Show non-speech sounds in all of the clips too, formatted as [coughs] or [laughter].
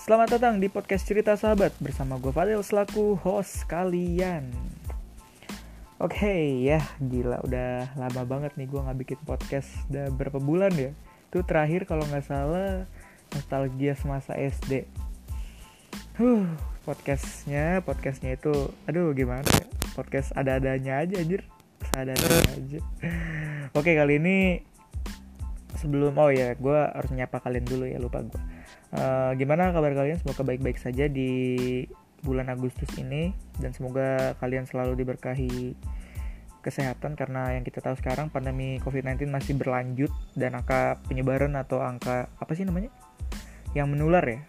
Selamat datang di podcast Cerita Sahabat bersama gue Fadil selaku host kalian. Oke okay, ya gila udah lama banget nih gue nggak bikin podcast udah berapa bulan ya. Itu terakhir kalau nggak salah nostalgia semasa SD. Huh, podcastnya podcastnya itu aduh gimana ya podcast ada-adanya aja anjir ada-adanya aja. Oke kali ini sebelum oh ya gue harus nyapa kalian dulu ya lupa gue uh, gimana kabar kalian? Semoga baik-baik saja di bulan Agustus ini dan semoga kalian selalu diberkahi kesehatan karena yang kita tahu sekarang pandemi COVID-19 masih berlanjut dan angka penyebaran atau angka apa sih namanya? Yang menular ya?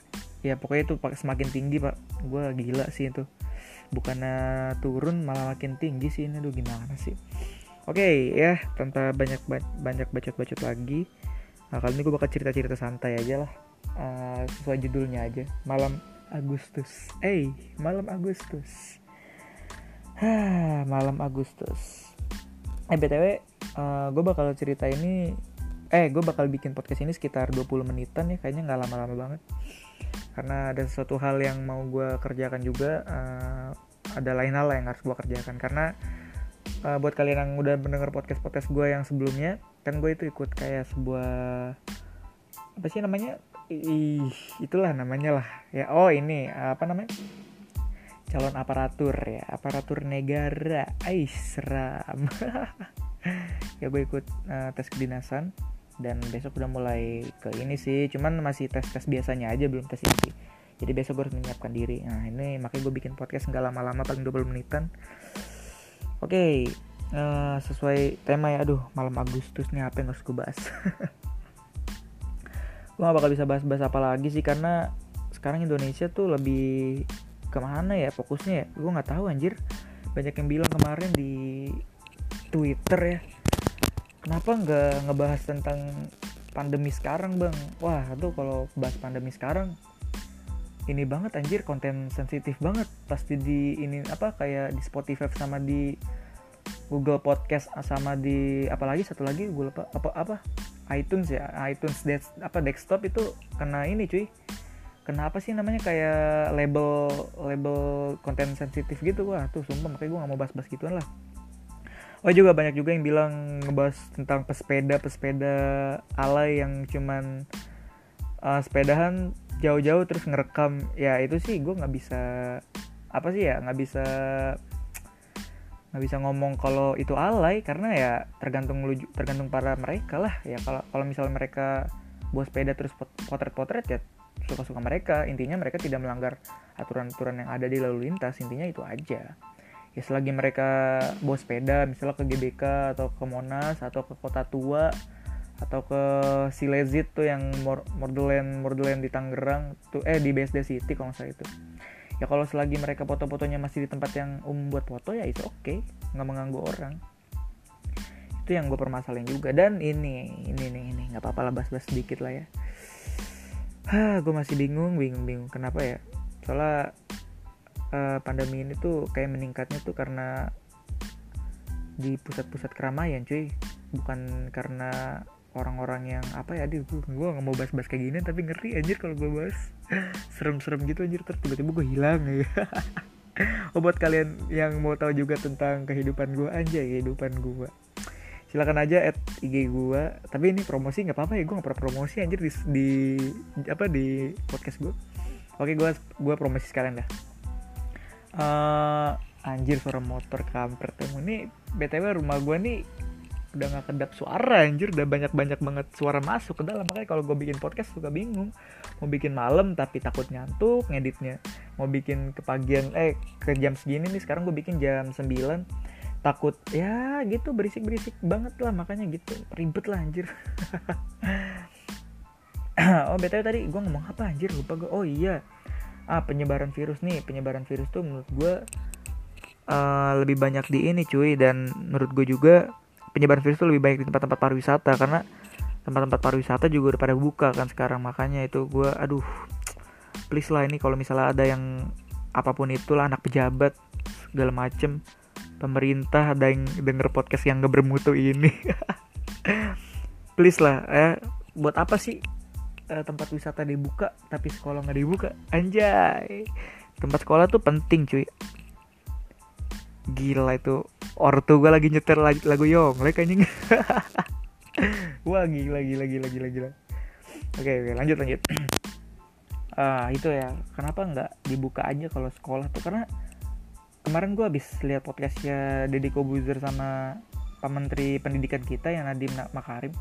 Ya pokoknya itu semakin tinggi pak. Gue gila sih itu. Bukannya turun malah makin tinggi sih ini. Tuh gimana sih? Oke okay, ya tanpa banyak banyak bacot-bacot lagi nah, kali ini gue bakal cerita-cerita santai aja lah uh, sesuai judulnya aja. Malam Agustus. Eh hey, malam Agustus. Hah, [sighs] malam Agustus. Eh btw uh, eh, gue bakal cerita ini eh gue bakal bikin podcast ini sekitar 20 menitan ya kayaknya nggak lama-lama banget. Karena ada sesuatu hal yang mau gue kerjakan juga uh, ada lain hal yang harus gue kerjakan. Karena uh, buat kalian yang udah mendengar podcast podcast gue yang sebelumnya kan gue itu ikut kayak sebuah apa sih namanya ih itulah namanya lah. Ya oh ini apa namanya? Calon aparatur ya aparatur negara. Ais seram. [laughs] Ya gue ikut uh, tes kedinasan. Dan besok udah mulai ke ini sih cuman masih tes tes biasanya aja belum tes ini jadi besok gue harus menyiapkan diri. Nah ini makanya gue bikin podcast nggak lama-lama paling 20 menitan. Oke okay, uh, eh, sesuai tema ya. Aduh malam Agustus nih apa yang harus gue bahas [laughs] gue gak bakal bisa bahas-bahas apa lagi sih karena sekarang Indonesia tuh lebih ke mana ya fokusnya ya? Gue nggak tahu anjir. Banyak yang bilang kemarin di Twitter ya kenapa nggak ngebahas tentang pandemi sekarang bang? Wah tuh kalau bahas pandemi sekarang ini banget anjir konten sensitif banget. Pasti di ini apa kayak di Spotify sama di Google Podcast sama di apalagi satu lagi gue lupa. Apa apa? iTunes ya? iTunes des, apa desktop itu kena ini cuy. Kenapa sih namanya? Kayak label label konten sensitif gitu wah tuh sumpah makanya gue gak mau bahas-bahas gituan lah. Oh juga banyak juga yang bilang ngebahas tentang pesepeda pesepeda alay yang cuman uh, sepedahan jauh-jauh terus ngerekam. Ya itu sih gue nggak bisa apa sih ya? Nggak bisa nggak bisa ngomong kalau itu alay karena ya tergantung tergantung para mereka lah. Ya kalau kalau misalnya mereka buat sepeda terus potret-potret ya suka-suka mereka. Intinya mereka tidak melanggar aturan-aturan yang ada di lalu lintas. Intinya itu aja. Ya selagi mereka bawa sepeda misalnya ke GBK atau ke Monas atau ke Kota Tua atau ke Silezit tuh yang Mordeland Mordeland di Tangerang tuh eh di BSD City kalau saya itu ya kalau selagi mereka foto-fotonya masih di tempat yang umum buat foto ya itu oke. Okay. nggak mengganggu orang. Itu yang gue permasalahin juga. Dan ini ini nih ini. Nggak apa-apa lah bahas-bahas sedikit lah ya. Hah, gue masih bingung bingung bingung. Kenapa ya? Soalnya uh, pandemi ini tuh kayak meningkatnya tuh karena di pusat-pusat keramaian cuy. Bukan karena orang-orang yang apa ya aduh gue nggak mau bahas-bahas kayak gini tapi ngeri anjir kalau gue bahas. [laughs] Serem-serem gitu anjir terus tiba-tiba gue hilang ya. [laughs] Oh buat kalian yang mau tahu juga tentang kehidupan gue aja kehidupan gue silakan aja at IG gue tapi ini promosi nggak apa-apa ya gue nggak pernah promosi anjir di, di apa di podcast gue oke gue gue promosi sekalian dah. Uh, anjir suara motor kampret ini btw rumah gue nih udah nggak kedap suara anjir. Udah banyak banyak banget suara masuk ke dalam. Makanya kalau gue bikin podcast suka bingung. Mau bikin malam tapi takut ngantuk ngeditnya. Mau bikin ke pagian eh ke jam segini nih sekarang gue bikin jam 9 takut ya gitu berisik berisik banget lah. Makanya gitu ribet lah anjir. [laughs] Oh btw tadi gue ngomong apa anjir? Lupa gue oh iya. Ah penyebaran virus nih. Penyebaran virus tuh menurut gue uh, lebih banyak di ini cuy. Dan menurut gue juga penyebaran virus itu lebih baik di tempat-tempat pariwisata karena tempat-tempat pariwisata juga udah pada buka kan sekarang. Makanya itu gue aduh please lah ini kalau misalnya ada yang apa pun itulah anak pejabat segala macem pemerintah ada yang denger podcast yang gak bermutu ini. [laughs] Please lah ya. Buat apa sih uh, tempat wisata dibuka tapi sekolah nggak dibuka? Anjay. Tempat sekolah tuh penting cuy. Gila itu ortu gue lagi nyetir lagu, lagu Yonglek anjing. [laughs] Wah gila gila gila gila gila. Oke oke lanjut lanjut. [clears throat] Ah itu ya. Kenapa nggak dibuka aja kalau sekolah tuh? Karena kemarin gue habis lihat podcastnya Deddy Kobuzer sama Pak Menteri Pendidikan kita yang Nadiem Makarim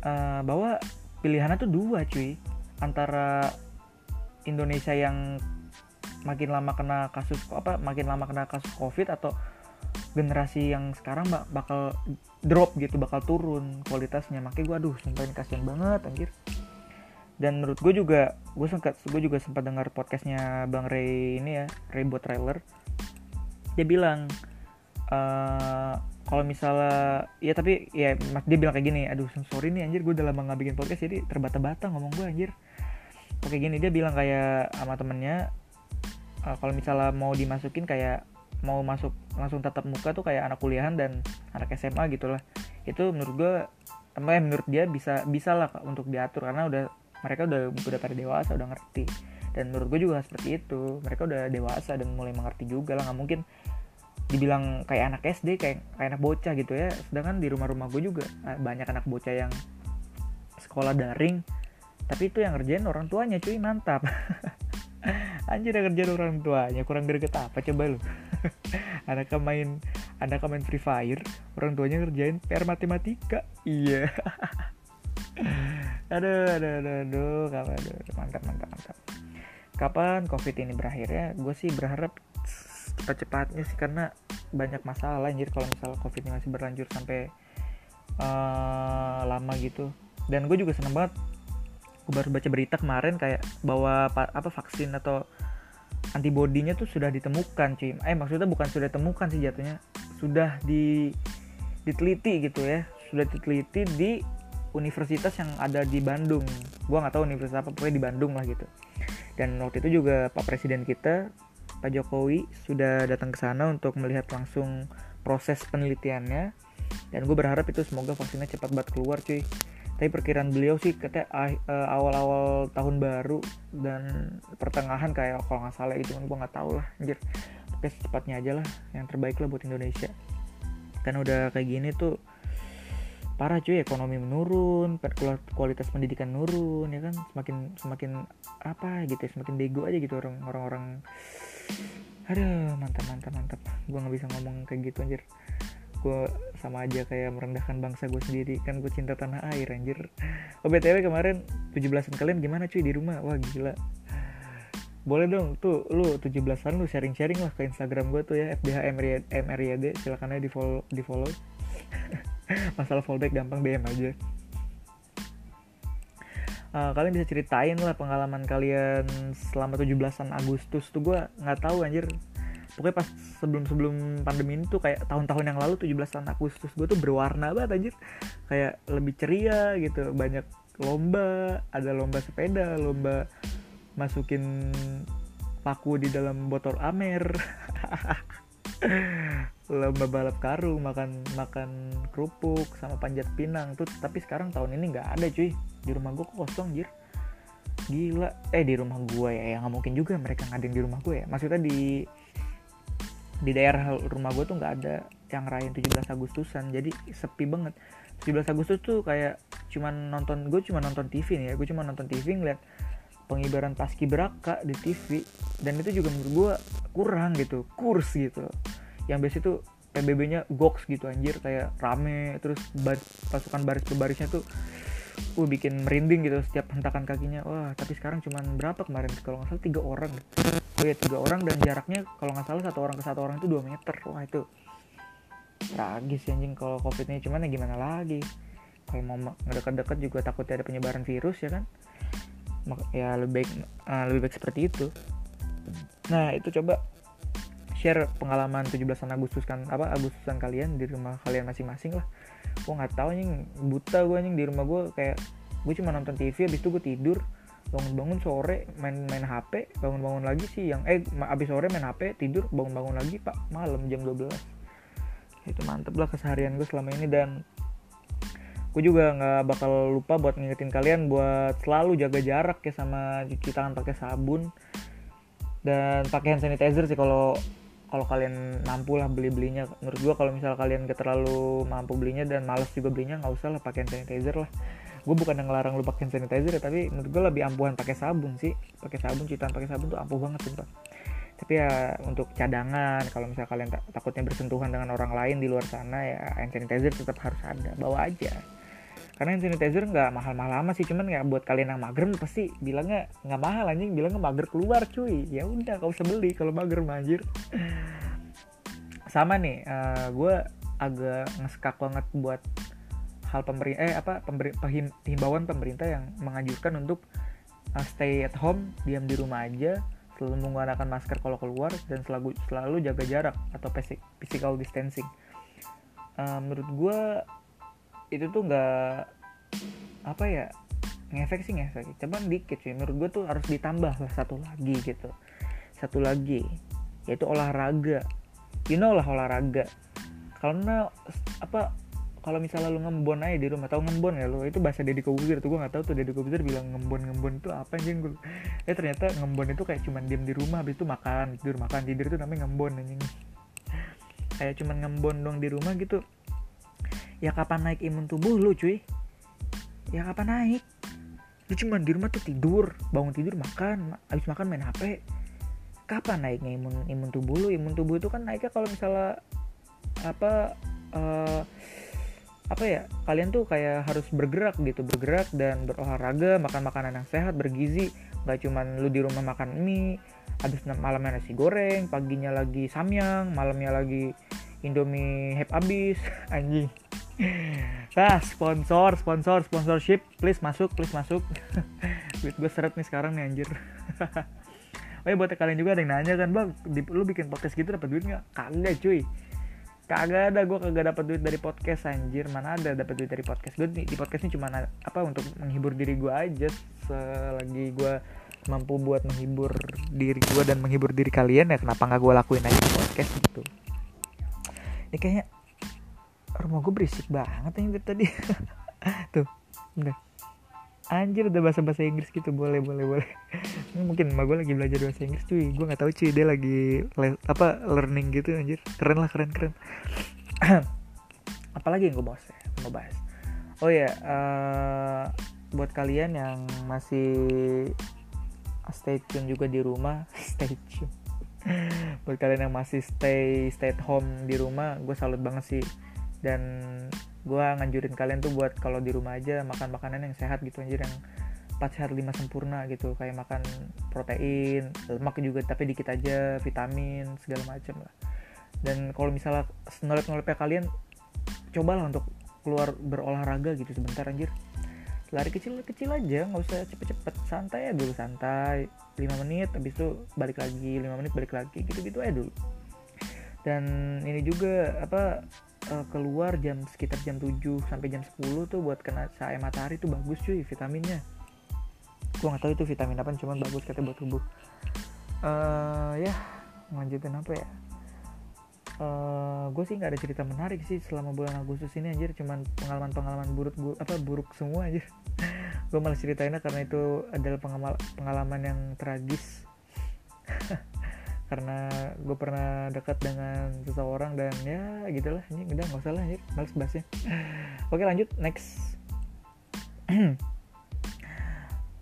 uh, bahwa pilihannya tuh dua cuy. Antara Indonesia yang makin lama kena kasus apa makin lama kena kasus covid atau generasi yang sekarang bak bakal drop gitu bakal turun kualitasnya. Makanya gue aduh sumpah ini kasihan banget anjir. Dan menurut gue juga gue sempat gue juga sempat dengar podcastnya bang Ray ini ya Ray buat trailer. Dia bilang uh, kalau misalnya ya tapi ya mas dia bilang kayak gini aduh sorry nih anjir gue udah lama nggak bikin podcast jadi terbata-bata ngomong gue anjir. Oke gini dia bilang kayak sama temennya uh, kalau misalnya mau dimasukin kayak mau masuk langsung tatap muka tuh kayak anak kuliahan dan anak SMA gitulah. Itu menurut gue eh, menurut dia bisa bisa lah untuk diatur karena udah mereka udah udah pada dewasa udah ngerti. Dan menurut gue juga seperti itu mereka udah dewasa dan mulai mengerti juga lah. Nggak mungkin dibilang kayak anak SD kayak kayak anak bocah gitu ya. Sedangkan di rumah-rumah gue juga eh, banyak anak bocah yang sekolah daring tapi itu yang ngerjain orang tuanya cuy mantap [laughs] anjir yang ngerjain orang tuanya. Kurang greget apa coba lu. [laughs] Anak main anak main free fire. Orang tuanya ngerjain PR matematika. Iya. [laughs] Aduh aduh aduh aduh. Kapan aduh, mantap mantap mantap. Kapan covid ini berakhir ya? Gue sih berharap cepat-cepatnya sih karena banyak masalah anjir kalau misalnya covid ini masih berlanjut sampai uh, lama gitu. Dan gue juga seneng banget gue baru baca berita kemarin kayak bahwa apa vaksin atau antibodinya tuh sudah ditemukan cuy. Eh maksudnya bukan sudah ditemukan sih jatuhnya. Sudah di diteliti gitu ya. Sudah diteliti di universitas yang ada di Bandung. Gue nggak tahu universitas apa pokoknya di Bandung lah gitu. Dan waktu itu juga Pak Presiden kita Pak Jokowi sudah datang ke sana untuk melihat langsung proses penelitiannya. Dan gue berharap itu semoga vaksinnya cepat banget keluar cuy tapi perkiraan beliau sih katanya uh, awal-awal tahun baru dan pertengahan kayak kalau nggak salah itu kan gue nggak tahu lah anjir. Tapi secepatnya aja lah yang terbaik lah buat Indonesia. Karena udah kayak gini tuh parah cuy ekonomi menurun kualitas pendidikan nurun ya kan? Semakin semakin apa gitu ya, semakin bego aja gitu orang orang orang aduh mantap mantap mantap. Gue nggak bisa ngomong kayak gitu anjir. Gue sama aja kayak merendahkan bangsa gue sendiri. Kan gue cinta tanah air anjir. Oh btw kemarin 17an kalian gimana cuy di rumah? Wah gila. Boleh dong tuh lu 17an lu sharing-sharing lah ke Instagram gue tuh ya FBH MRYD silakan aja di follow di follow [laughs] masalah fallback gampang DM aja. Uh, kalian bisa ceritain lah pengalaman kalian selama 17an Agustus tuh. Gue nggak tahu anjir pokoknya pas sebelum sebelum pandemi ini tuh kayak tahun-tahun yang lalu 17 Agustus gue tuh berwarna banget anjir. Kayak lebih ceria gitu banyak lomba ada lomba sepeda lomba masukin paku di dalam botol amer. [laughs] Lomba balap karung makan makan kerupuk sama panjat pinang tuh. Tapi sekarang tahun ini nggak ada cuy. Di rumah gue kosong jir gila. Eh di rumah gue ya ya nggak mungkin juga mereka ngadain di rumah gue ya. Maksudnya di di daerah rumah gue tuh nggak ada yang rayain 17 Agustusan. Jadi sepi banget. 17 Agustus tuh kayak cuman nonton gue cuma nonton TV nih ya. Gue cuma nonton TV ngeliat pengibaran paski beraka di TV dan itu juga menurut gue kurang gitu kurs gitu. Yang biasa tuh PBB-nya goks gitu anjir. Kayak rame terus bar, pasukan baris barisnya tuh uh bikin merinding gitu. Setiap hentakan kakinya. Wah tapi sekarang cuman berapa kemarin? Kalau nggak salah tiga orang oh ya tiga orang dan jaraknya kalau nggak salah satu orang ke satu orang itu dua meter. Wah itu tragis anjing kalau covid ini cuman ya gimana lagi? Kalau mau ngedekat-dekat juga takutnya ada penyebaran virus ya kan? Ya lebih baik uh, lebih baik seperti itu. Nah itu coba share pengalaman 17 Agustus kan apa Agustusan kalian di rumah kalian masing-masing lah. Gue nggak tahu nih buta gue nih di rumah gue kayak gue cuma nonton TV habis itu gue tidur bangun-bangun sore main-main HP bangun-bangun lagi sih yang eh abis sore main HP tidur bangun-bangun lagi pak. Malam jam 12 itu mantep lah keseharian gue selama ini. Dan gue juga nggak bakal lupa buat ngingetin kalian buat selalu jaga jarak ya sama cuci tangan pakai sabun. Dan pakai hand sanitizer sih kalau kalau kalian mampu lah beli belinya. Menurut gue kalau misal kalian gak terlalu mampu belinya dan males juga belinya nggak usah lah pakai hand sanitizer lah gue bukan yang ngelarang lu pakai sanitizer ya tapi menurut gue lebih ampuhan pakai sabun sih. Pakai sabun cuci tangan pakai sabun tuh ampuh banget sumpah. Tapi ya untuk cadangan kalau misal kalian takutnya bersentuhan dengan orang lain di luar sana ya hand sanitizer tetap harus ada bawa aja. Karena hand sanitizer nggak mahal-mahal amat sih cuman ya buat kalian yang mager pasti bilangnya nggak mahal anjing. Bilangnya mager keluar cuy. Ya udah kau usah beli kalau mager manjir sama nih uh, eh, gue agak ngeskak banget buat hal pemerintah eh apa pemberi, himbauan pemerintah yang menganjurkan untuk uh, stay at home diam di rumah aja selalu menggunakan masker kalau keluar dan selalu selalu jaga jarak atau physical distancing. Uh, menurut gue itu tuh nggak apa ya ngefek sih ngefek. Cuman dikit sih menurut gue tuh harus ditambah lah satu lagi gitu. Satu lagi yaitu olahraga. You know lah olahraga. Karena apa kalau misalnya lu ngembon aja di rumah tahu ngembon ya lu? Itu bahasa Deddy Kobuzer tuh gue nggak tahu tuh Deddy Kobuzer bilang ngembon ngembon itu apa anjing gue eh ternyata ngembon itu kayak cuman diem di rumah habis itu makan tidur makan tidur itu namanya ngembon anjing. Kayak cuman ngembon dong di rumah gitu. Ya kapan naik imun tubuh lu cuy? Ya kapan naik? Lu cuma di rumah tuh tidur bangun tidur makan habis makan main hp kapan naiknya imun imun tubuh lu? Imun tubuh itu kan naiknya kalau misalnya apa uh, apa ya kalian tuh kayak harus bergerak gitu bergerak dan berolahraga makan makanan yang sehat bergizi nggak cuman lu di rumah makan mie habis malamnya nasi goreng paginya lagi samyang malamnya lagi indomie heb abis [laughs] anjing Nah, sponsor, sponsor, sponsorship, please masuk, please masuk. [laughs] Duit gue seret nih sekarang nih anjir. [laughs] oh ya buat kalian juga ada yang nanya kan, bang, lu bikin podcast gitu dapat duit nggak? Kagak cuy. Kagak ada, gue kagak dapat duit dari podcast anjir. Mana ada dapat duit dari podcast? Gue di, di podcast ini cuma apa untuk menghibur diri gue aja. Selagi gue mampu buat menghibur diri gue dan menghibur diri kalian ya kenapa nggak gue lakuin aja di podcast gitu. Ini kayaknya rumah gue berisik banget yang tadi [laughs] tuh udah anjir udah bahasa bahasa Inggris gitu. Boleh boleh boleh. Mungkin emak gue lagi belajar bahasa Inggris cuy. Gue nggak tahu cuy. Dia lagi le apa learning gitu anjir. Keren lah keren keren. [clears throat] Apalagi yang gue bahas ya mau bahas. Oh ya uh, buat kalian yang masih stay tune juga di rumah [laughs] stay tune. Buat kalian yang masih stay stay at home di rumah gue salut banget sih. Dan gue nganjurin kalian tuh buat kalau di rumah aja makan makanan yang sehat gitu anjir yang 4 sehat 5 sempurna gitu. Kayak makan protein lemak juga tapi dikit aja vitamin segala macam lah. Dan kalau misalnya nolep nolepnya kalian cobalah untuk keluar berolahraga gitu sebentar anjir. Lari kecil-kecil aja nggak usah cepet-cepet santai ya dulu santai. 5 menit habis itu balik lagi 5 menit balik lagi gitu-gitu aja dulu. Dan ini juga apa uh, keluar jam sekitar jam 7 sampai jam 10 tuh buat kena cahaya matahari tuh bagus cuy vitaminnya. Gua nggak tahu itu vitamin apa cuman bagus katanya buat tubuh. Uh, ya lanjutin apa ya? Uh, eh, gue sih nggak ada cerita menarik sih selama bulan Agustus ini anjir. Cuman pengalaman-pengalaman buruk bu apa buruk semua aja [laughs] gue malah ceritainnya karena itu adalah pengalaman yang tragis [laughs] karena gue pernah dekat dengan seseorang dan ya gitulah ini udah nggak usah lah ya males bahasnya. [laughs] Oke lanjut next.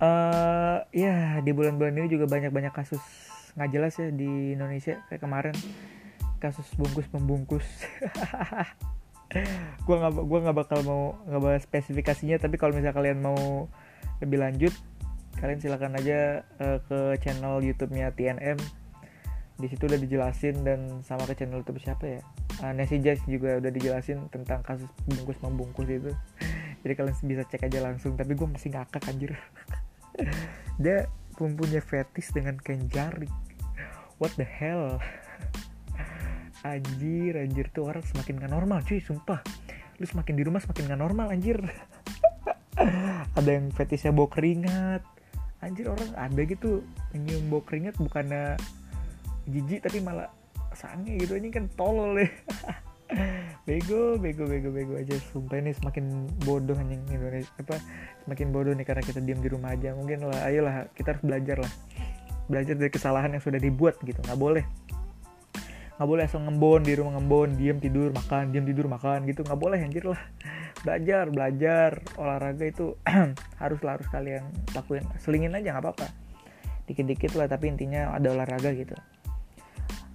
Uh, [clears throat] ya di bulan-bulan ini juga banyak-banyak kasus nggak jelas ya di Indonesia. Kayak kemarin kasus bungkus membungkus. [laughs] Gue nggak gua nggak bakal mau nggak bahas spesifikasinya tapi kalau misalnya kalian mau lebih lanjut kalian silakan aja uh, ke channel YouTube-nya TNM di situ udah dijelasin dan sama ke channel YouTube siapa ya? Uh, Nancy Jazz juga udah dijelasin tentang kasus bungkus membungkus itu. [laughs] Jadi kalian bisa cek aja langsung tapi gue masih ngakak anjir. [laughs] Dia mempunyai fetis dengan kain what the hell? [laughs] Anjir anjir tuh orang semakin gak normal cuy sumpah. Lu semakin di rumah semakin gak normal anjir. Ada yang fetisnya bau keringat. Anjir orang ada gitu nyium bau keringat bukannya jijik tapi malah sange gitu. Ini kan tolol ya. [laughs] Bego bego bego bego aja. Sumpah ini semakin bodoh anjing. Indonesia apa semakin bodoh nih karena kita diam di rumah aja. Mungkin lah ayolah kita harus belajar lah. Belajar dari kesalahan yang sudah dibuat gitu. Nggak boleh. Nggak boleh asal ngembon di rumah ngembon diam tidur makan diam tidur makan gitu. Nggak boleh anjir lah. Belajar belajar. Olahraga itu [clears throat] haruslah harus kalian lakuin. Selingin aja nggak apa-apa. Dikit-dikit lah tapi intinya ada olahraga gitu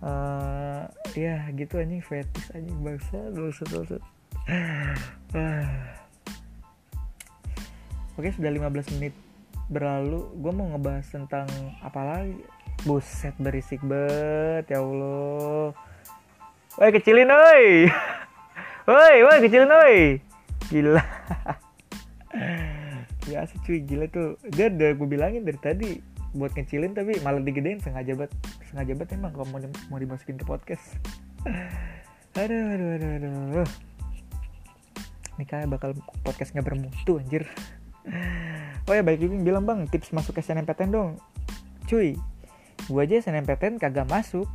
uh, ya gitu anjing fetis anjing bangsa doset doset [sighs] oke sudah 15 menit berlalu. Gue mau ngebahas tentang apa lagi? Buset berisik banget ya allah. Woi kecilin woi. [laughs] Woi woi kecilin woi. Gila. [laughs] Biasa cuy gila tuh. Dia udah gue bilangin dari tadi buat ngecilin tapi malah digedein sengaja banget sengaja banget emang kalau mau, mau dimasukin ke podcast. [laughs] Aduh aduh aduh aduh ini kayak bakal podcast nggak bermutu anjir. [laughs] Oh ya baik juga bilang bang tips masuk SNMPTN dong. Cuy gue aja SNMPTN kagak masuk.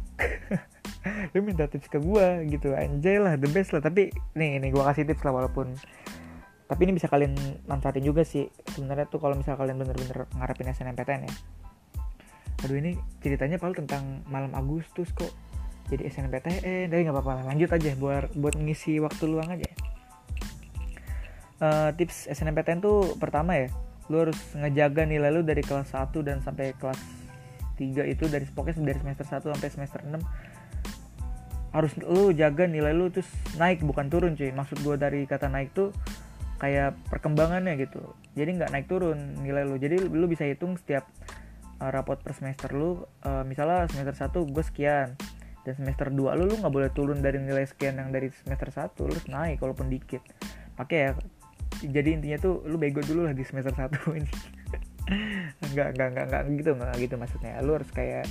[laughs] Lu minta tips ke gue gitu anjay lah the best lah. Tapi nih nih gue kasih tips lah walaupun tapi ini bisa kalian manfaatin juga sih. Sebenarnya tuh kalau misal kalian bener-bener ngarepin SNMPTN ya aduh ini ceritanya paling tentang malam Agustus kok. Jadi SNMPTN tapi nggak apa-apa lanjut aja buat buat ngisi waktu luang aja. Uh, tips SNMPTN tuh pertama ya lu harus ngejaga nilai lu dari kelas 1 dan sampai kelas 3 itu dari pokoknya dari semester 1 sampai semester 6 harus lu jaga nilai lu terus naik bukan turun cuy. Maksud gue dari kata naik tuh kayak perkembangannya gitu. Jadi nggak naik turun nilai lu. Jadi lu bisa hitung setiap uh, rapot per semester lu uh, misalnya semester 1 gue sekian dan semester 2 lu lu nggak boleh turun dari nilai sekian yang dari semester 1 lu naik walaupun dikit. Pakai ya jadi intinya tuh lu bego dulu lah di semester 1 [laughs] ini. Enggak enggak enggak enggak gitu enggak gitu maksudnya. Lu harus kayak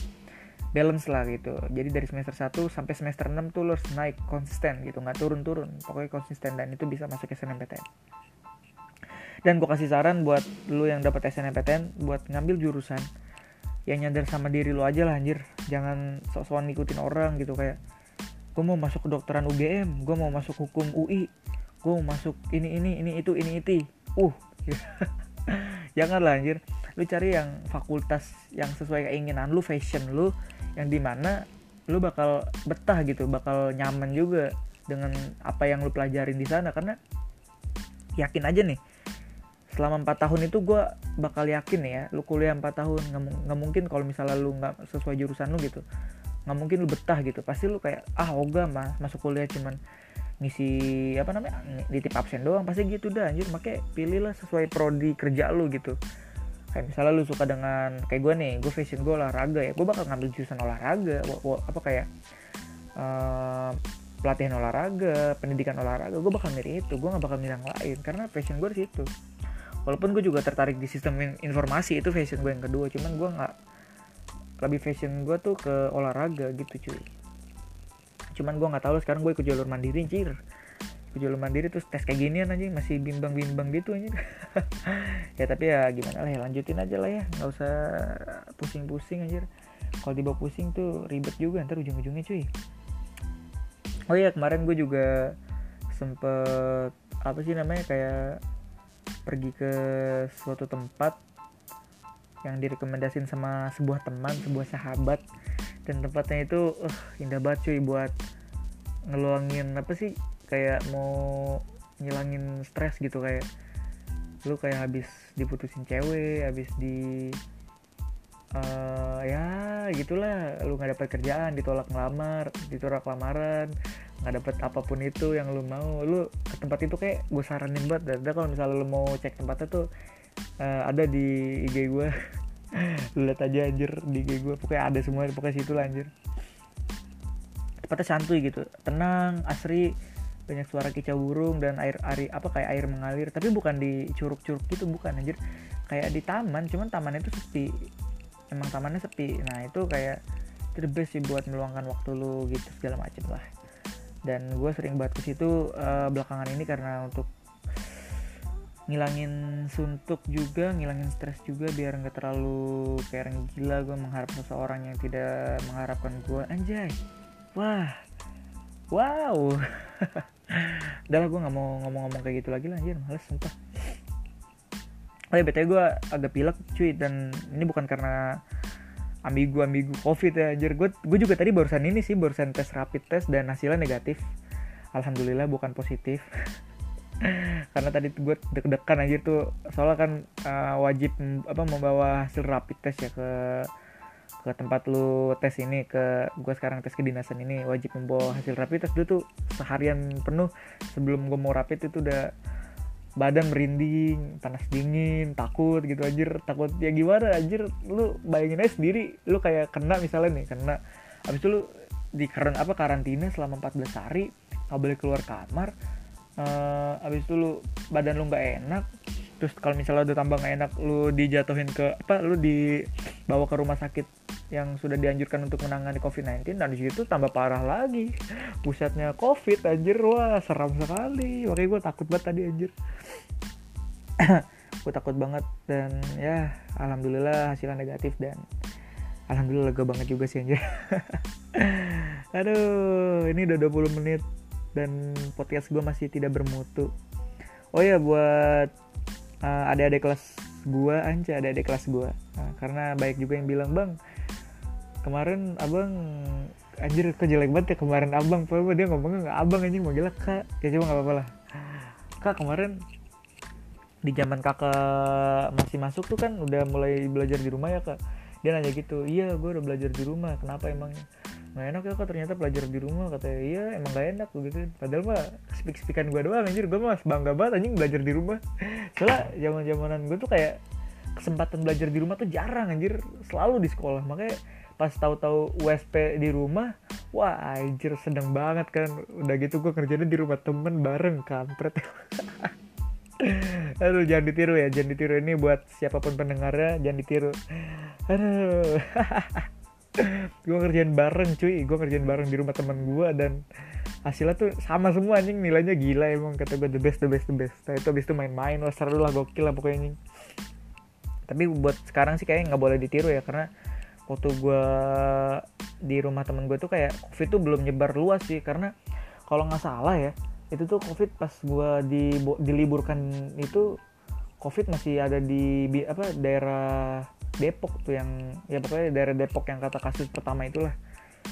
balance lah gitu. Jadi dari semester 1 sampai semester 6 tuh lu harus naik konsisten gitu nggak turun-turun. Pokoknya konsisten dan itu bisa masuk SNMPTN dan gue kasih saran buat lu yang dapat SNMPTN buat ngambil jurusan yang nyadar sama diri lu aja lah anjir. Jangan sok-sokan ngikutin orang gitu kayak gue mau masuk kedokteran UGM gue mau masuk hukum UI gue mau masuk ini ini ini itu ini itu. Uh [laughs] jangan lah anjir. Lu cari yang fakultas yang sesuai keinginan lu fashion lu yang di mana lu bakal betah gitu bakal nyaman juga dengan apa yang lu pelajarin di sana. Karena yakin aja nih selama empat tahun itu gue bakal yakin ya lu kuliah empat tahun nggak mungkin kalau misalnya lu nggak sesuai jurusan lu gitu nggak mungkin lu betah gitu. Pasti lu kayak ah ogah mas masuk kuliah cuman ngisi apa namanya tip absen doang. Pasti gitu dah anjir. Makanya pilihlah sesuai prodi kerja lu gitu. Kayak misalnya lu suka dengan kayak gue nih gue fashion gue olahraga ya gue bakal ngambil jurusan olahraga apa kayak uh, pelatihan olahraga pendidikan olahraga gue bakal milih itu gue nggak bakal milih yang lain. Karena fashion gue di situ walaupun gue juga tertarik di sistem informasi itu fashion gue yang kedua. Cuman gue nggak lebih fashion gue tuh ke olahraga gitu cuy. Cuman gue nggak tahu sekarang gue ikut jalur mandiri cir ikut jalur mandiri terus tes kayak ginian aja masih bimbang-bimbang gitu aja [laughs] ya tapi ya gimana lah ya lanjutin aja lah ya. Nggak usah pusing-pusing aja kalau dibawa pusing tuh ribet juga ntar ujung-ujungnya cuy. Oh iya kemarin gue juga sempet apa sih namanya kayak pergi ke suatu tempat yang direkomendasin sama sebuah teman, sebuah sahabat. Dan tempatnya itu uh, indah banget cuy buat ngeluangin apa sih kayak mau ngilangin stres gitu kayak lu kayak habis diputusin cewek, habis di uh, ya gitulah. Lu nggak dapat kerjaan, ditolak ngelamar, ditolak lamaran, nggak dapet apa pun itu yang lu mau. Lu ke tempat itu kayak gue saranin banget. Dan kalau misalnya lu mau cek tempatnya tuh uh, ada di IG gue [laughs] lu lihat aja anjir di IG gue pokoknya ada semua pokoknya situ lah anjir. Tempatnya santuy gitu. Tenang asri banyak suara kicau burung dan air air apa kayak air mengalir. Tapi bukan di curug-curug gitu bukan anjir. Kayak di taman cuman tamannya itu sepi. Emang tamannya sepi. Nah itu kayak best sih buat meluangkan waktu lu gitu segala macem lah dan gue sering banget ke situ uh, belakangan ini karena untuk ngilangin suntuk juga ngilangin stres juga biar nggak terlalu kayak orang gila. Gue mengharap seseorang yang tidak mengharapkan gue anjay wah wow. [laughs] Udah lah gue nggak mau ngomong-ngomong kayak gitu lagi lah anjir males sumpah. Oh ya btw gue agak pilek cuy. Dan ini bukan karena ambigu ambigu. Covid ya anjir. Gue gue juga tadi barusan ini sih barusan tes rapid test dan hasilnya negatif. Alhamdulillah bukan positif. [laughs] Karena tadi gue deg-degan anjir tuh. Soalnya kan uh, wajib apa membawa hasil rapid test ya ke ke tempat lu tes ini ke gue sekarang tes kedinasan ini. Wajib membawa hasil rapid test. Dulu tuh seharian penuh sebelum gue mau rapid itu udah badan merinding panas dingin takut gitu anjir. Takut ya gimana anjir? Lu bayangin aja sendiri lu kayak kena misalnya nih kena. Abis itu lu di karena apa karantina selama 14 hari nggak boleh keluar kamar uh, abis itu lu badan lu nggak enak terus kalau misalnya udah tambah nggak enak lu dijatuhin ke apa lu dibawa ke rumah sakit yang sudah dianjurkan untuk menangani COVID-19 dan di situ tambah parah lagi. Pusatnya COVID anjir. Wah seram sekali. Makanya gue takut banget tadi anjir. [coughs] Gue takut banget dan ya alhamdulillah hasilnya negatif dan alhamdulillah lega banget juga sih anjir. [laughs] Aduh ini udah 20 menit dan podcast gue masih tidak bermutu. Oh ya buat uh, adik-adik kelas gue anca adik-adik kelas gue nah, karena baik juga yang bilang bang kemarin abang anjir kok jelek banget ya kemarin abang. Apa dia ngomongnya nggak abang anjing mau gila kak. Ya coba nggak apa-apa lah. Kak kemarin di zaman kakak masih masuk tuh kan udah mulai belajar di rumah ya kak. Dia nanya gitu iya gue udah belajar di rumah kenapa emangnya nggak enak ya kak ternyata belajar di rumah katanya. Iya emang gak enak begitu padahal mah speak speakan gue doang anjir. Gue mah bangga banget anjing belajar di rumah. [laughs] Soalnya zaman zamanan gue tuh kayak kesempatan belajar di rumah tuh jarang anjir. Selalu di sekolah makanya pas tahu-tahu USP di rumah wah anjir sedang banget kan. Udah gitu gue kerjanya di rumah temen bareng kampret. [laughs] Aduh jangan ditiru ya jangan ditiru. Ini buat siapa pun pendengarnya jangan ditiru. Aduh. [laughs] Gue kerjain bareng cuy. Gue kerjain bareng di rumah teman gue dan hasilnya tuh sama semua anjing. Nilainya gila emang kata gue the best the best the best. Nah itu abis itu main-main wah seru lah gokil lah pokoknya anjing. Tapi buat sekarang sih kayaknya nggak boleh ditiru ya karena waktu gue di rumah temen gue tuh kayak covid tuh belum nyebar luas sih. Karena kalau nggak salah ya itu tuh covid pas gue di diliburkan itu covid masih ada di apa daerah Depok tuh yang ya pokoknya daerah Depok yang kata kasus pertama itulah.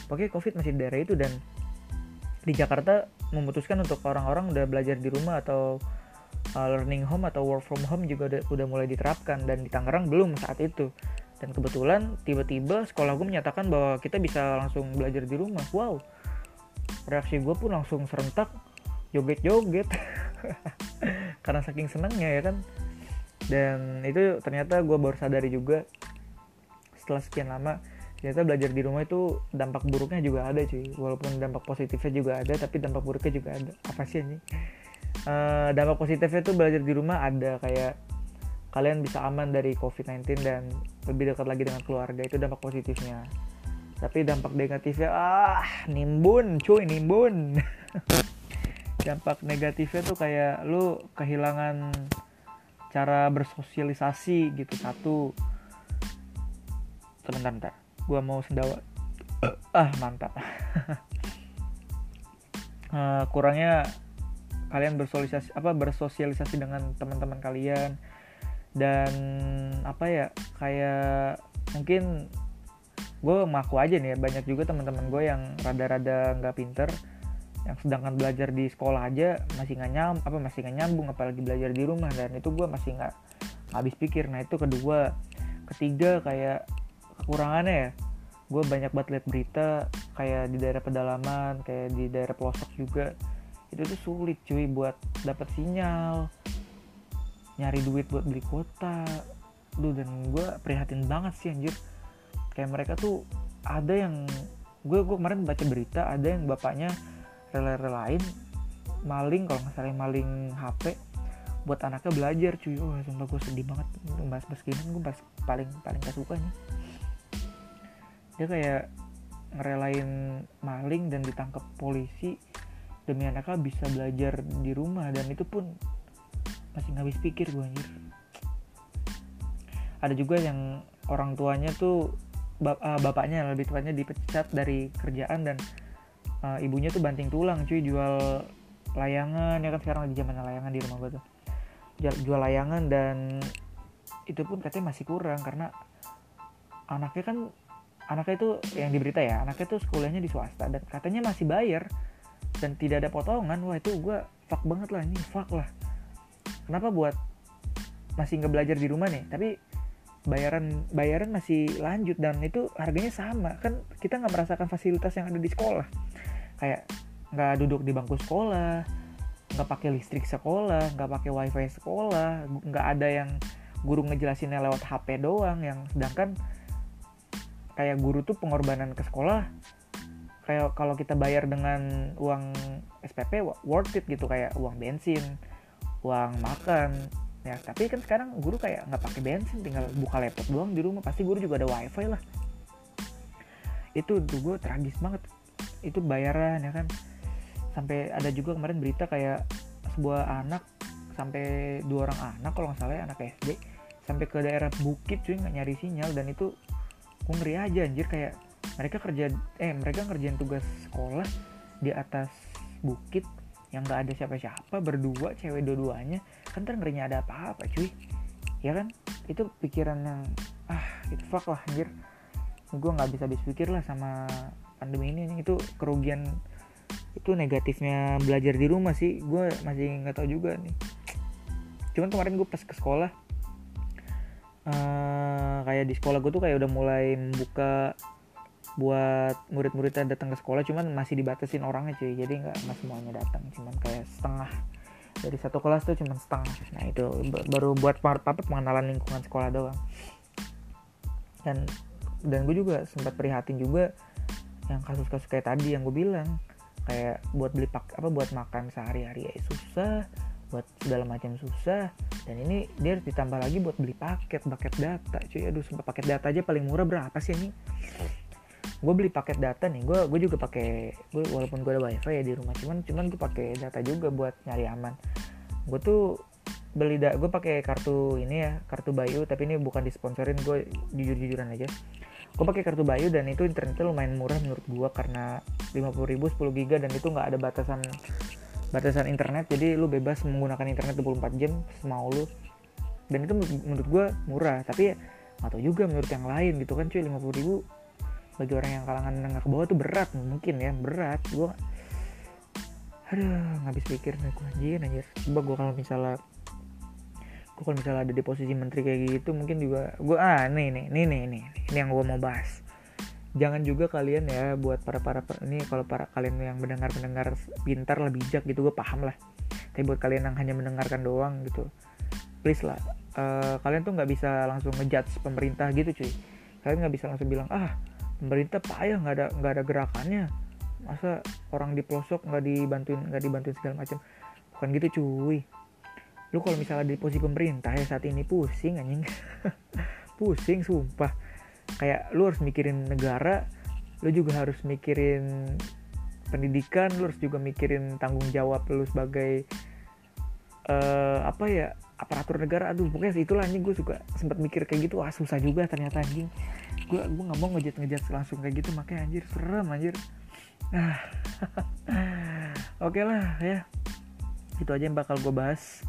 Pokoknya covid masih di daerah itu dan di Jakarta memutuskan untuk orang-orang udah belajar di rumah atau uh, learning home atau work from home juga udah, udah mulai diterapkan. Dan di Tangerang belum saat itu dan kebetulan tiba-tiba sekolah gue menyatakan bahwa kita bisa langsung belajar di rumah. Wow. Reaksi gue pun langsung serentak joget-joget. [laughs] Karena saking senangnya ya kan? Dan itu ternyata gue baru sadari juga setelah sekian lama ternyata belajar di rumah itu dampak buruknya juga ada cuy. Walaupun dampak positifnya juga ada tapi dampak buruknya juga ada. Apa sih ini? Uh, dampak positifnya tuh belajar di rumah ada kayak kalian bisa aman dari COVID-19 dan lebih dekat lagi dengan keluarga itu dampak positifnya. Tapi dampak negatifnya ah nimbun cuy nimbun. [laughs] Dampak negatifnya tuh kayak lu kehilangan cara bersosialisasi gitu satu. Sebentar bentar gua mau sendawa. Ah mantap. Uh, [laughs] kurangnya kalian bersosialisasi apa bersosialisasi dengan teman-teman kalian dan apa ya kayak mungkin gue ngaku aja nih ya banyak juga teman-teman gue yang rada-rada nggak pinter yang sedangkan belajar di sekolah aja masih nggak nyam apa masih nggak nyambung apalagi belajar di rumah. Dan itu gue masih nggak habis pikir. Nah itu kedua. Ketiga kayak kekurangannya ya. Gue banyak banget liat berita kayak di daerah pedalaman kayak di daerah pelosok juga. Itu tuh sulit cuy buat dapat sinyal nyari duit buat beli kuota. Duh dan gue prihatin banget sih anjir. Kayak mereka tuh ada yang gue gue kemarin baca berita ada yang bapaknya rela-relain maling kalau nggak salah maling HP buat anaknya belajar cuy. Oh sumpah gue sedih banget. Bahas bahas gini gue bahas paling paling gak suka nih dia kayak ngerelain maling dan ditangkap polisi demi anaknya bisa belajar di rumah dan itu pun masih habis pikir gue anjir. Ada juga yang orang tuanya tuh bap uh, bapaknya lebih tepatnya dipecat dari kerjaan dan uh, ibunya tuh banting tulang cuy jual layangan. Ya kan sekarang lagi zaman layangan di rumah gue tuh. Jual, jual layangan dan itu pun katanya masih kurang karena anaknya kan anaknya itu yang diberita ya anaknya tuh sekolahnya di swasta dan katanya masih bayar dan tidak ada potongan. Wah itu gue fuck banget lah ini fuck lah kenapa buat masih nggak belajar di rumah nih? Tapi bayaran bayaran masih lanjut dan itu harganya sama. Kan kita nggak merasakan fasilitas yang ada di sekolah. Kayak nggak duduk di bangku sekolah nggak pakai listrik sekolah nggak pakai wifi sekolah nggak ada yang guru ngejelasinnya lewat HP doang yang sedangkan kayak guru tuh pengorbanan ke sekolah kayak kalau kita bayar dengan uang SPP worth it gitu kayak uang bensin uang makan. Ya tapi kan sekarang guru kayak nggak pakai bensin tinggal buka laptop doang di rumah. Pasti guru juga ada wifi lah. Itu tuh gue tragis banget. Itu bayaran ya kan? Sampai ada juga kemarin berita kayak sebuah anak sampai dua orang anak kalau nggak salah ya anak SD sampai ke daerah bukit cuy nggak nyari sinyal. Dan itu gue aja anjir. Kayak mereka kerja eh mereka ngerjain tugas sekolah di atas bukit yang nggak ada siapa-siapa berdua cewek dua-duanya kan ntar ada apa-apa cuy. Ya kan? Itu pikiran yang ah itu fuck lah anjir. Gue nggak bisa habis pikir lah sama pandemi ini itu kerugian itu negatifnya belajar di rumah sih. Gue masih nggak tahu juga nih. Cuman kemarin gue pas ke sekolah uh, kayak di sekolah gue tuh kayak udah mulai membuka buat murid-muridnya datang ke sekolah cuman masih dibatasin orangnya cuy. Jadi nggak semuanya datang cuman kayak setengah dari satu kelas tuh cuman setengah. Nah itu baru buat apa pengenalan lingkungan sekolah doang. Dan dan gue juga sempat prihatin juga yang kasus-kasus kayak tadi yang gue bilang. Kayak buat beli pak apa buat makan sehari-hari ya susah buat segala macam susah. Dan ini dia ditambah lagi buat beli paket paket data cuy. Aduh sumpah paket data aja paling murah berapa sih ini gue beli paket data nih gue gue juga pakai gue walaupun gue ada wifi ya di rumah cuman cuman gue pakai data juga buat nyari aman. Gue tuh beli da gue pakai kartu ini ya kartu Bayu tapi ini bukan disponsorin gue jujur jujuran aja. Gue pakai kartu Bayu dan itu internetnya lumayan murah menurut gue karena 50 ribu 10 giga dan itu nggak ada batasan batasan internet. Jadi lu bebas menggunakan internet 24 jam semau lu. Dan itu menurut gue murah tapi ya atau juga menurut yang lain gitu kan cuy. 50 ribu bagi orang yang kalangan menengah ke bawah tuh berat mungkin ya berat. Gue aduh nggak habis pikir nih gue anjir anjir. Coba gue kalau misalnya gue kalau misalnya ada di posisi menteri kayak gitu mungkin juga gue ah nih nih nih nih nih ini yang gue mau bahas. Jangan juga kalian ya buat para para ini kalau para kalian yang mendengar mendengar pintar lah bijak gitu gue paham lah. Tapi buat kalian yang hanya mendengarkan doang gitu please lah uh, kalian tuh nggak bisa langsung ngejudge pemerintah gitu cuy. Kalian nggak bisa langsung bilang ah pemerintah payah nggak ada nggak ada gerakannya. Masa orang di pelosok nggak dibantuin nggak dibantuin segala macam? Bukan gitu cuy. Lu kalau misalnya di posisi pemerintah ya saat ini pusing anjing. [laughs] Pusing sumpah. Kayak lu harus mikirin negara lu juga harus mikirin pendidikan lu harus juga mikirin tanggung jawab lu sebagai uh, apa ya aparatur negara aduh pokoknya itulah anjing gue suka sempat mikir kayak gitu ah susah juga ternyata anjing. Gue gue nggak mau ngejat ngejat langsung kayak gitu makanya anjir serem anjir. Ah [laughs] oke okay lah ya. Itu aja yang bakal gue bahas.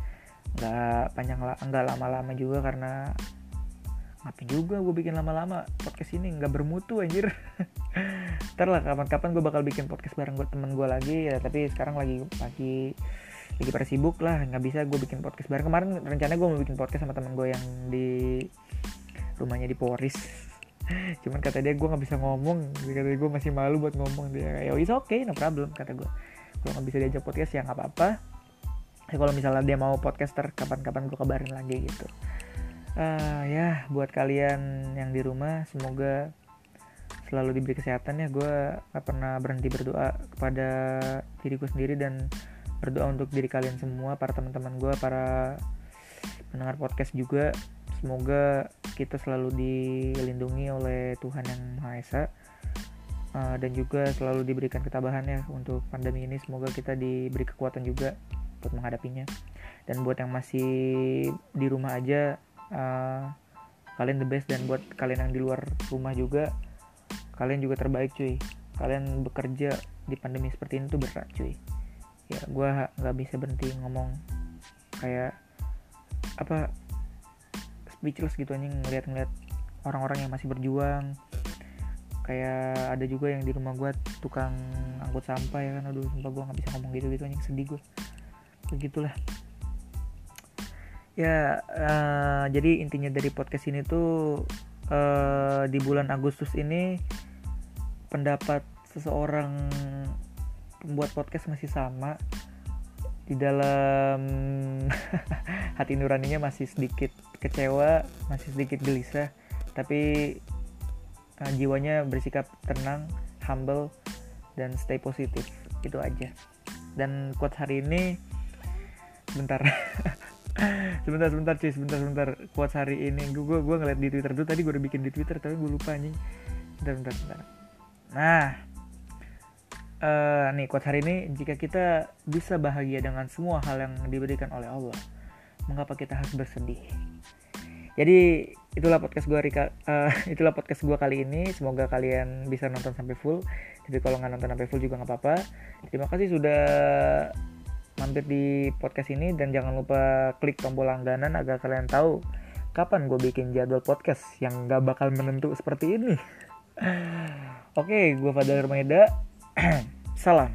Nggak panjang lah nggak lama-lama juga karena ngapain juga gue bikin lama-lama podcast ini nggak bermutu anjir. [laughs] Ntar lah kapan-kapan gue bakal bikin podcast bareng gue temen gue lagi ya tapi sekarang lagi lagi lagi pada sibuk lah nggak bisa gue bikin podcast bareng. Kemarin rencana gue mau bikin podcast sama temen gue yang di rumahnya di Poris. [laughs] Cuman kata dia gue nggak bisa ngomong kata gue masih malu buat ngomong. Dia ya it's okay no problem kata gue gue nggak bisa diajak podcast ya nggak apa-apa. Ya kalau misalnya dia mau podcaster kapan-kapan gue kabarin lagi gitu. Uh, ya buat kalian yang di rumah semoga selalu diberi kesehatan ya. Gue gak pernah berhenti berdoa kepada diriku sendiri dan berdoa untuk diri kalian semua para teman-teman gue para mendengar podcast juga. Semoga kita selalu dilindungi oleh Tuhan yang Maha Esa uh, dan juga selalu diberikan ketabahan ya untuk pandemi ini. Semoga kita diberi kekuatan juga untuk menghadapinya. Dan buat yang masih di rumah aja uh, kalian the best. Dan buat kalian yang di luar rumah juga kalian juga terbaik cuy. Kalian bekerja di pandemi seperti ini tuh berat cuy ya gue nggak bisa berhenti ngomong kayak apa speechless gitu anjing ngeliat-ngeliat orang-orang yang masih berjuang. Kayak ada juga yang di rumah gue tukang angkut sampah ya kan aduh sumpah gue nggak bisa ngomong gitu gitu anjing sedih gue begitulah ya uh, jadi intinya dari podcast ini tuh uh, di bulan Agustus ini pendapat seseorang pembuat podcast masih sama. Di dalam [laughs] hati nuraninya masih sedikit kecewa masih sedikit gelisah. Tapi uh, jiwanya bersikap tenang humble dan stay positif. Itu aja. Dan quote hari ini sebentar. [laughs] Sebentar sebentar cuy sebentar sebentar. Quote hari ini gue gue ngeliat di twitter dulu. Tadi gue udah bikin di twitter tapi gue lupa anjing. Sebentar sebentar sebentar nah uh, nih quote hari ini jika kita bisa bahagia dengan semua hal yang diberikan oleh Allah mengapa kita harus bersedih? Jadi itulah podcast gue Rika uh, [laughs] itulah podcast gue kali ini. Semoga kalian bisa nonton sampai full. Tapi kalau nggak nonton sampai full juga nggak apa-apa. Terima kasih sudah mampir di podcast ini. Dan jangan lupa klik tombol langganan agar kalian tahu kapan gue bikin jadwal podcast yang gak bakal menentu seperti ini. [laughs] Oke gue Fadil Hermaida [clears throat] salam